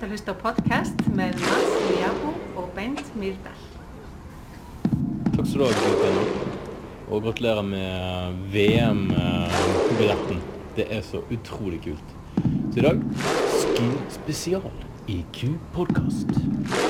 til að hlusta á podcast með Mats Liabo og Bent Myrdal. Takk skal du ha. Og gratulerer med VM-billetten. Det er så utrolig kult. Så i dag Ski spesial i Q-podkast.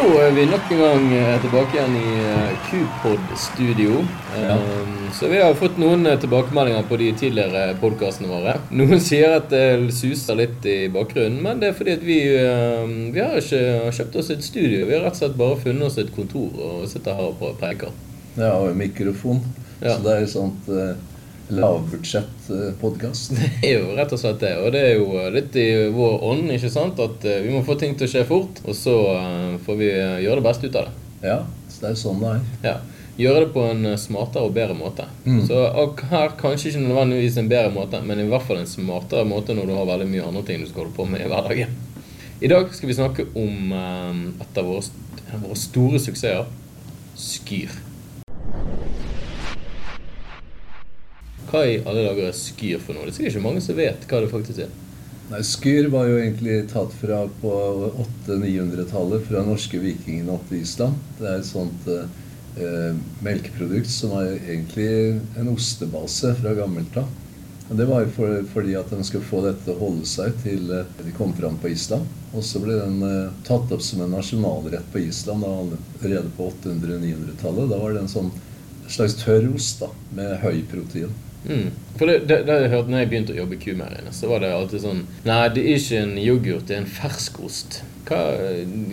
Så er vi nok en gang eh, tilbake igjen i eh, Q-pod-studio. Ja. Så vi har fått noen eh, tilbakemeldinger på de tidligere podkastene våre. Noen sier at det suser litt i bakgrunnen, men det er fordi at vi, um, vi har ikke kjøpt oss et studio. Vi har rett og slett bare funnet oss et kontor og sitter her og preker. Ja, og mikrofon. Ja. Så det er jo sånt lavbudsjett-podkast. Det er jo rett og slett det. Og det er jo litt i vår ånd, ikke sant? At eh, vi må få ting til å skje fort, og så eh, får vi eh, gjøre det beste ut av det. Ja, så det er jo sånn det er. Ja. Gjøre det på en smartere og bedre måte. Mm. Så her kanskje ikke nødvendigvis en bedre måte, men i hvert fall en smartere måte når du har veldig mye andre ting du skal holde på med i hverdagen. I dag skal vi snakke om et av våre, våre store suksesser Skyr. Hva i alle dager er Skyr for noe? Det er sikkert ikke mange som vet hva det faktisk er. Nei, Skyr var jo egentlig tatt fra på 800-900-tallet fra norske vikingene opp til Island. Det er et sånt eh, melkeprodukt som er egentlig en ostebase fra gammelt av. Det var jo for, fordi at de skulle få dette til å holde seg til eh, de kom fram på Island. Og så ble den eh, tatt opp som en nasjonalrett på Island da, allerede på 800-900-tallet. Da var det en sånn slags tørr ost da, med høy protein. Mm. For det, det, det jeg hørte når jeg begynte å jobbe i kumeieriene, så var det alltid sånn Nei, det er ikke en yoghurt, det er en ferskost. Hva,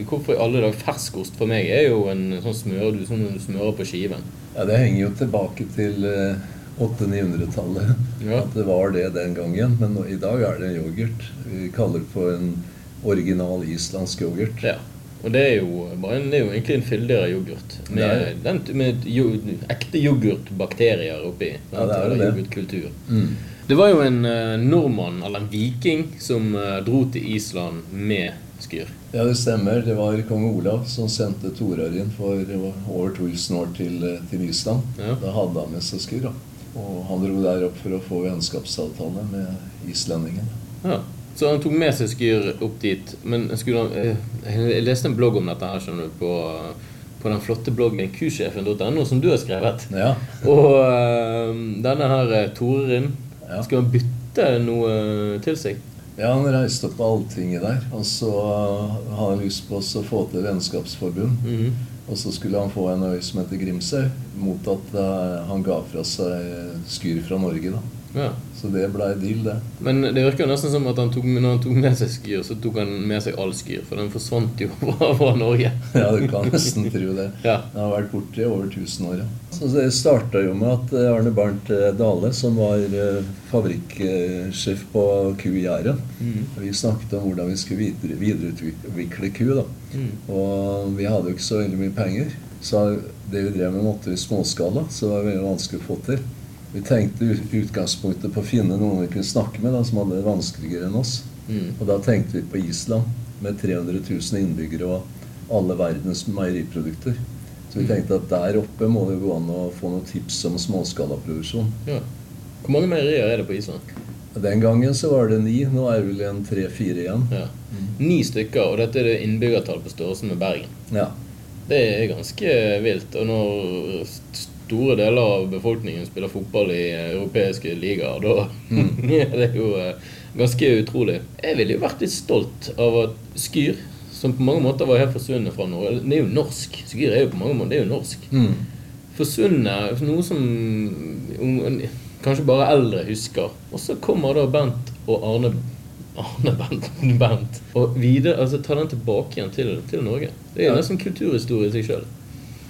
hvorfor i alle dager ferskost for meg er jo en sånn smør du, sånn du smører på skiven. Ja, Det henger jo tilbake til eh, 800-900-tallet. Ja. At det var det den gangen. Men nå, i dag er det en yoghurt. Vi kaller det for en original islandsk yoghurt. Ja. Og det er jo, en, det er jo egentlig en fyldigere yoghurt. Med, den, med jo, ekte yoghurtbakterier oppi. Ja, det er det. Yoghurtkultur. Mm. Det var jo en uh, nordmann, eller en viking, som uh, dro til Island med Skyr. Ja, det stemmer. Det var kong Olav som sendte Torarin for over 1000 år til, eh, til Island. Ja. Da hadde han med seg skyr. Og han dro der opp for å få vennskapsavtale med islendingene. Ja. Så han tok med seg Skyr opp dit. Men skulle han, eh, jeg leste en blogg om dette her, skjønner du, på, på den flotte bloggen kusjefen.no, som du har skrevet. Ja, Og uh, denne her Torin Torerin, Ja. skal han bytte noe til seg? ja han reiste opp Alltinget der. Og så hadde han lyst på å få til vennskapsforbund. Mhm. Og så skulle han få en øy som heter Grimsøy, mot at uh, han ga fra seg skyr fra Norge. da. Ja. Så det blei deal, det. Men det virker nesten som at han tok, når han tok med seg Skyr, så tok han med seg all Skyr, for den forsvant jo fra, fra Norge. Ja, du kan nesten tro det. Ja. Den har vært borte i over 1000 år. Ja. Så Det starta jo med at eh, Arne Bernt eh, Dale, som var eh, fabrikksjef på ku i Jæren Mm. Vi snakket om hvordan vi skulle videre, videreutvikle ku. da. Mm. Og vi hadde jo ikke så veldig mye penger. Så det vi drev med, måtte vi småskala, så det var veldig vanskelig å få til. Vi tenkte i utgangspunktet på å finne noen vi kunne snakke med da, som hadde det vanskeligere enn oss. Mm. Og da tenkte vi på Island, med 300 000 innbyggere og alle verdens meieriprodukter. Så vi Mm. tenkte at der oppe må det gå an å få noen tips om småskalaproduksjon. Ja. Hvor mange meierier er det på Island? Den gangen så var det ni, nå er det vel en tre-fire igjen. Ja. Ni stykker, og dette er det innbyggertall på størrelse med Bergen. Ja. Det er ganske vilt. Og når store deler av befolkningen spiller fotball i europeiske ligaer, da er det jo eh, ganske utrolig. Jeg ville jo vært litt stolt av at Skyr, som på mange måter var helt forsvunnet fra Norge Det er jo norsk. Skyr er jo på mange måter det er jo norsk. Mm. Forsvunnet, noe som um, kanskje bare eldre husker. Og så kommer da Bent og Arne Arne Bent, Bent og videre, altså ta den tilbake igjen til, til Norge. Det er jo Ja. nesten kulturhistorie i seg sjøl.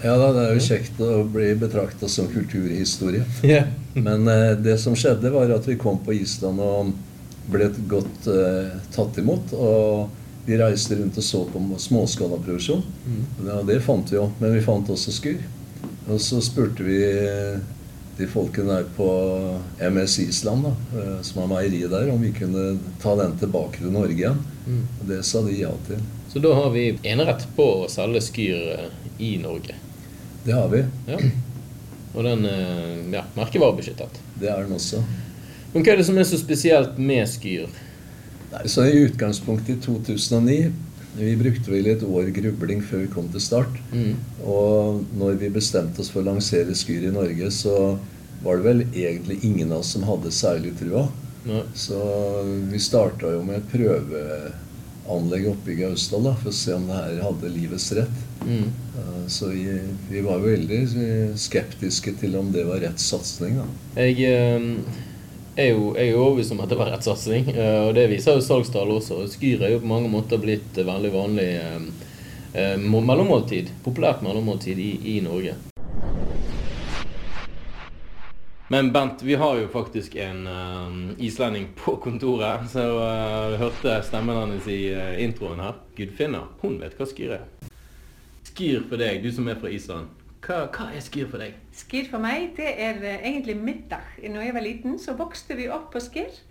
Ja da, det er jo kjekt å bli betrakta som kulturhistorie. Yeah. Men eh, det som skjedde, var at vi kom på Island og ble godt eh, tatt imot. Og vi reiste rundt og så på småskalaproduksjon. Ja, det fant vi jo, men vi fant også skyr. Og så spurte vi de folkene der på MS Island, da, eh, som har meieriet der, om vi kunne ta den tilbake til Norge igjen. Og det sa de ja til. Så da har vi enerett på å selge Skyr eh, i Norge. Det har vi. Ja. Og den eh, ja, merkevarebeskyttet. Det er den også. Men hva er det som er så spesielt med Skyr? Nei, så I utgangspunktet i 2009 Vi brukte vel et år grubling før vi kom til start. Mm. Og når vi bestemte oss for å lansere Skyr i Norge, så var det vel egentlig ingen av oss som hadde særlig trua. Nei. Så vi starta jo med et prøveanlegg oppe i Gausdal da, for å se om det her hadde livets rett. Mm. Eh, Så vi, vi var veldig skeptiske til om det var rett satsing. Jeg eh, jo, jeg er jo overbevist om at det var rett satsing, eh, og det viser jo salgstall også. Skyr er jo på mange måter blitt veldig vanlig mellommåltid, populært mellommåltid i, i Norge. Men Bent, vi har jo faktisk en eh, islending på kontoret, så uh, hørte stemmen hans i uh, introen her. Gudfinna, hun vet hva Skyr er. Skyr for deg, du som er fra Island. Hva, hva er Skyr for deg? Skyr for meg, det er uh, egentlig middag. Når jeg var liten, så vokste vi opp på skyr.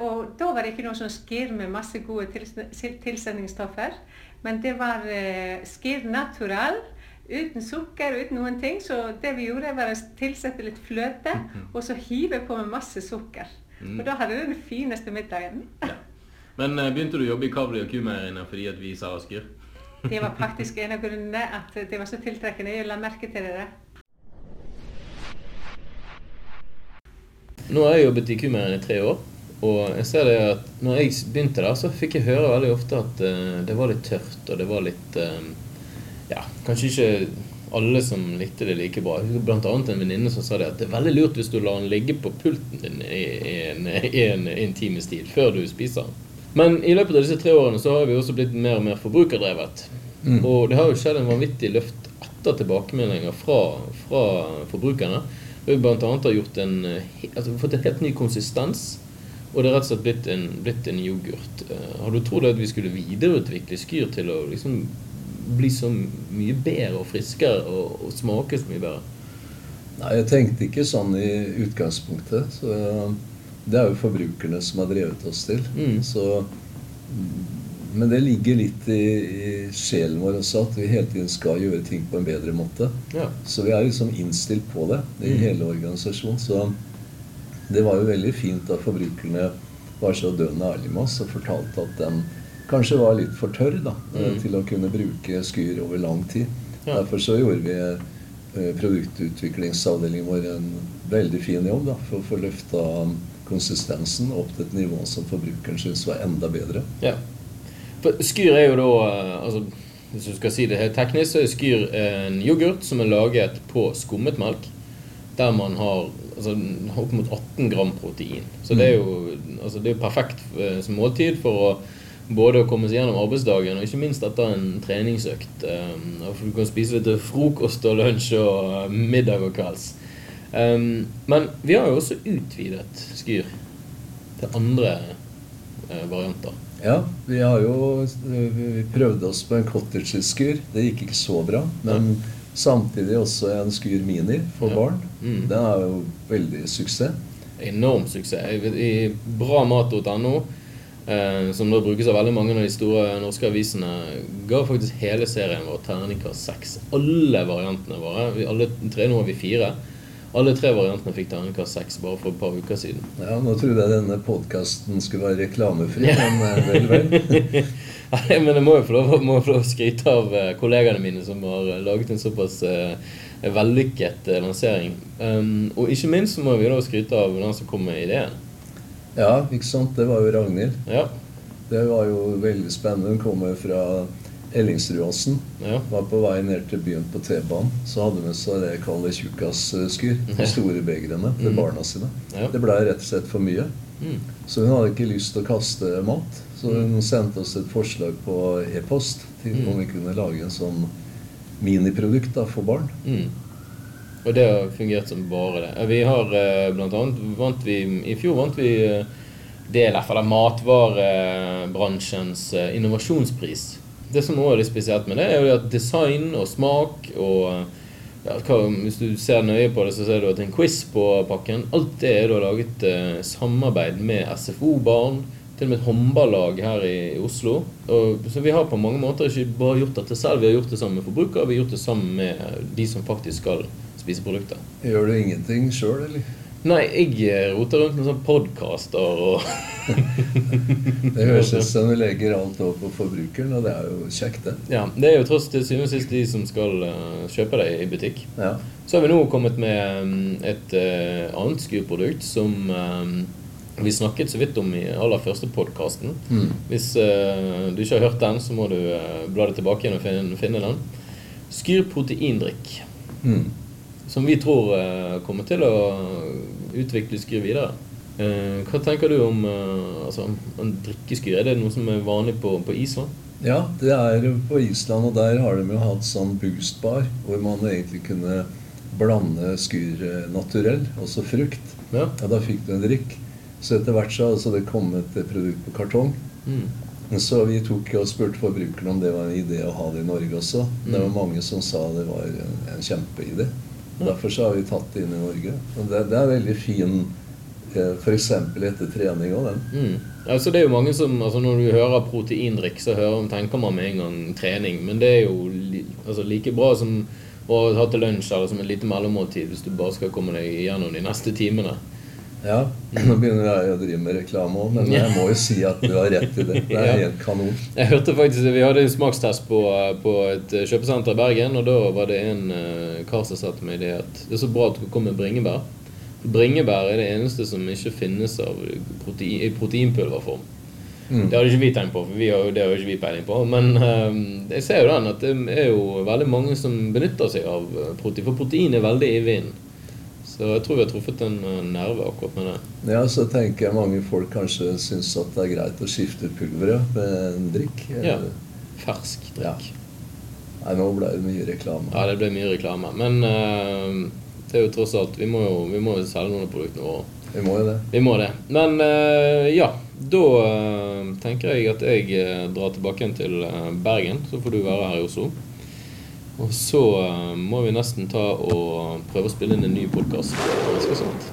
Og da var det ikke noe sånn skyr med masse gode tils tilsendingsstoffer. Men det var uh, skyr natural, uten sukker, uten noen ting. Så det vi gjorde, var å tilsette litt fløte, og så hive på med masse sukker. Og da hadde du den fineste middagen. Ja. Men eh, begynte du å jobbe i Kavli og Kumeieriene fordi at vi sa Asker? Det var faktisk en av grunnene at det var så tiltrekkende. Jeg la merke til det. Nå har jeg jobbet i Kumeieriene i tre år, og jeg ser det at når jeg begynte der, så fikk jeg høre veldig ofte at eh, det var litt tørt, og det var litt eh, Ja, kanskje ikke alle som likte det like bra. Blant annet en venninne som sa det at det er veldig lurt hvis du lar den ligge på pulten din i, en, i, en, i en times tid før du spiser den. Men i løpet av disse tre årene så har vi også blitt mer og mer forbrukerdrevet. Og det har jo skjedd en vanvittig løft etter tilbakemeldinger fra, fra forbrukerne. Vi blant annet har gjort en, altså, fått en helt ny konsistens. Og det er rett og slett blitt en, blitt en yoghurt. Eh, har du trodd at vi skulle videreutvikle Skyr til å liksom bli så mye bedre og friskere og, og smake så mye bedre? Nei, jeg tenkte ikke sånn i utgangspunktet. Så det er jo forbrukerne som har drevet oss til. Mm. Så, men det ligger litt i, i sjelen vår også, at vi hele tiden skal gjøre ting på en bedre måte. Ja. Så vi er liksom innstilt på det i Mm. hele organisasjonen. Så det var jo veldig fint at forbrukerne var så dønn ærlige med oss og fortalte at den kanskje var litt for tørr da, eh, Mm. til å kunne bruke Skyr over lang tid. Ja. Derfor så gjorde vi eh, produktutviklingsavdelingen vår en veldig fin jobb da, for å få løfta konsistensen opp til et nivå som forbrukeren syntes var enda bedre. Ja. For Skyr er jo da eh, altså, Hvis du skal si det helt teknisk, så er Skyr en yoghurt som er laget på skummet melk. Der man har altså, opp mot 18 gram protein. Så det er jo, altså, det er perfekt som måltid for å både å komme seg gjennom arbeidsdagen og ikke minst etter en treningsøkt. Um, for du kan spise litt frokost og lunsj og eh, middag og kvelds. Um, men vi har jo også utvidet Skyr til andre uh, varianter. Ja, vi har jo vi prøvde oss på en cottage-skyr. Det gikk ikke så bra. Men samtidig også en skyr mini for Ja. barn. Mm. Den er jo veldig suksess. enorm suksess. I bramat.no, eh, som da brukes av veldig mange av de store norske avisene, ga faktisk hele serien vår terningkast seks. Alle variantene våre. Vi, alle tre, nå har vi fire. Alle tre variantene fikk terningkast seks bare for et par uker siden. Ja, Nå trodde jeg denne podkasten skulle være reklamefri, men eh, vel, vel. Nei, men jeg må jo få lov, må få lov å skryte av eh, kollegaene mine som har eh, laget en såpass eh, vellykket eh, lansering. Um, og ikke minst så må vi da skryte av den som kom med ideen. Ja, ikke sant. Det var jo Ragnhild. Ja, Det var jo veldig spennende. Hun kommer fra Ellingsrudåsen. ja. Var på vei ned til byen på T-banen. Så hadde hun med seg det jeg kaller tjukkasskyr. De store begrene til barna sine. Ja. Det blei rett og slett for mye. Mm. Så hun hadde ikke lyst til å kaste mat. Så hun sendte oss et forslag på e-post til om vi kunne lage en sånn miniprodukt da, for barn. Mm. Og det har fungert som bare det. Vi har eh, blant annet vant vi I fjor vant vi eh, del av matvarebransjens eh, innovasjonspris. Det som også er litt spesielt med det, er jo at design og smak og ja, Hvis du ser nøye på det, så ser du at en quiz på pakken. Alt det er da laget eh, samarbeid med SFO-barn. Til og med et håndballag her i, i Oslo. Og, så vi har på mange måter ikke bare gjort dette selv, vi har gjort det sammen med forbrukere. Vi har gjort det sammen med de som faktisk skal spise produkter. Gjør du ingenting sjøl, eller? Nei, jeg eh, roter rundt med sånne podkaster og Det høres ut som du legger alt over på forbrukeren, og det er jo kjekt, det. Ja, Det er jo tross til syvende og sist de som skal uh, kjøpe deg i butikk. Ja. Så har vi nå kommet med um, et uh, annet skurprodukt som um, vi snakket så vidt om i aller første podkasten. Mm. Hvis uh, du ikke har hørt den, så må du bla det tilbake igjen og finne, finne den. Skyr proteindrikk. Mm. Som vi tror kommer til å utvikle Skyr videre. Eh, hva tenker du om eh, altså, en drikkeskyr? Er det noe som er vanlig på, på, Island? Ja, det er på Island, og der har de jo hatt sånn boostbar, hvor man egentlig kunne blande skyr naturell, altså frukt. Ja. ja. Da fikk du en drikk. Så etter hvert så har altså det kommet et produkt på kartong. Mm. Så vi tok og spurte forbrukerne om det var en idé å ha det i Norge også. Mm. Det var mange som sa det var en, en kjempeidé. Derfor så har vi tatt det inn i Norge. Og det, det er veldig fin F.eks. etter trening òg, den. Mm. Altså, det er jo mange som, altså Når du hører proteindrikk, så hører, tenker man med en gang trening. Men det er jo li, altså, like bra som å ha til lunsj eller som et lite mellommåltid hvis du bare skal komme deg gjennom de neste timene. Ja, nå begynner jeg å drive med reklame òg, men jeg må jo si at du har rett i det. Det er helt kanon. Jeg hørte faktisk, Vi hadde en smakstest på, på et kjøpesenter i Bergen, og da var det en uh, kar som sa til meg det at det er så bra at du kommer med bringebær. Bringebær er det eneste som ikke finnes av protein, i proteinpulverform. Mm. Det hadde ikke vi tenkt på, for har, det har ikke vi peiling på. Men um, jeg ser jo den at det er jo veldig mange som benytter seg av protein. For protein er veldig i vinden. Så jeg tror vi har truffet en uh, nerve akkurat med det. Ja, så tenker jeg mange folk kanskje syns at det er greit å skifte pulveret med en drikk. Ja. Fersk drikk. Ja. Nei, nå ble det mye reklame. Ja, det ble mye reklame. Men uh, det er jo tross alt Vi må jo, vi må jo selge noen av produktene våre. Vi må jo det. Vi må det. Men uh, ja, da uh, tenker jeg at jeg drar tilbake igjen til Bergen. Så får du være her i Oslo. Og så må vi nesten ta og prøve å spille inn en ny podkast.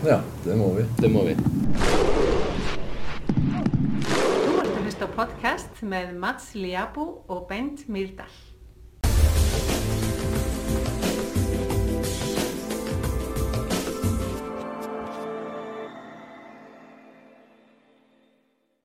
Ja, det må vi. Det må vi. Du har lyst til podkast med Mats Liabo og Bent Myrdal.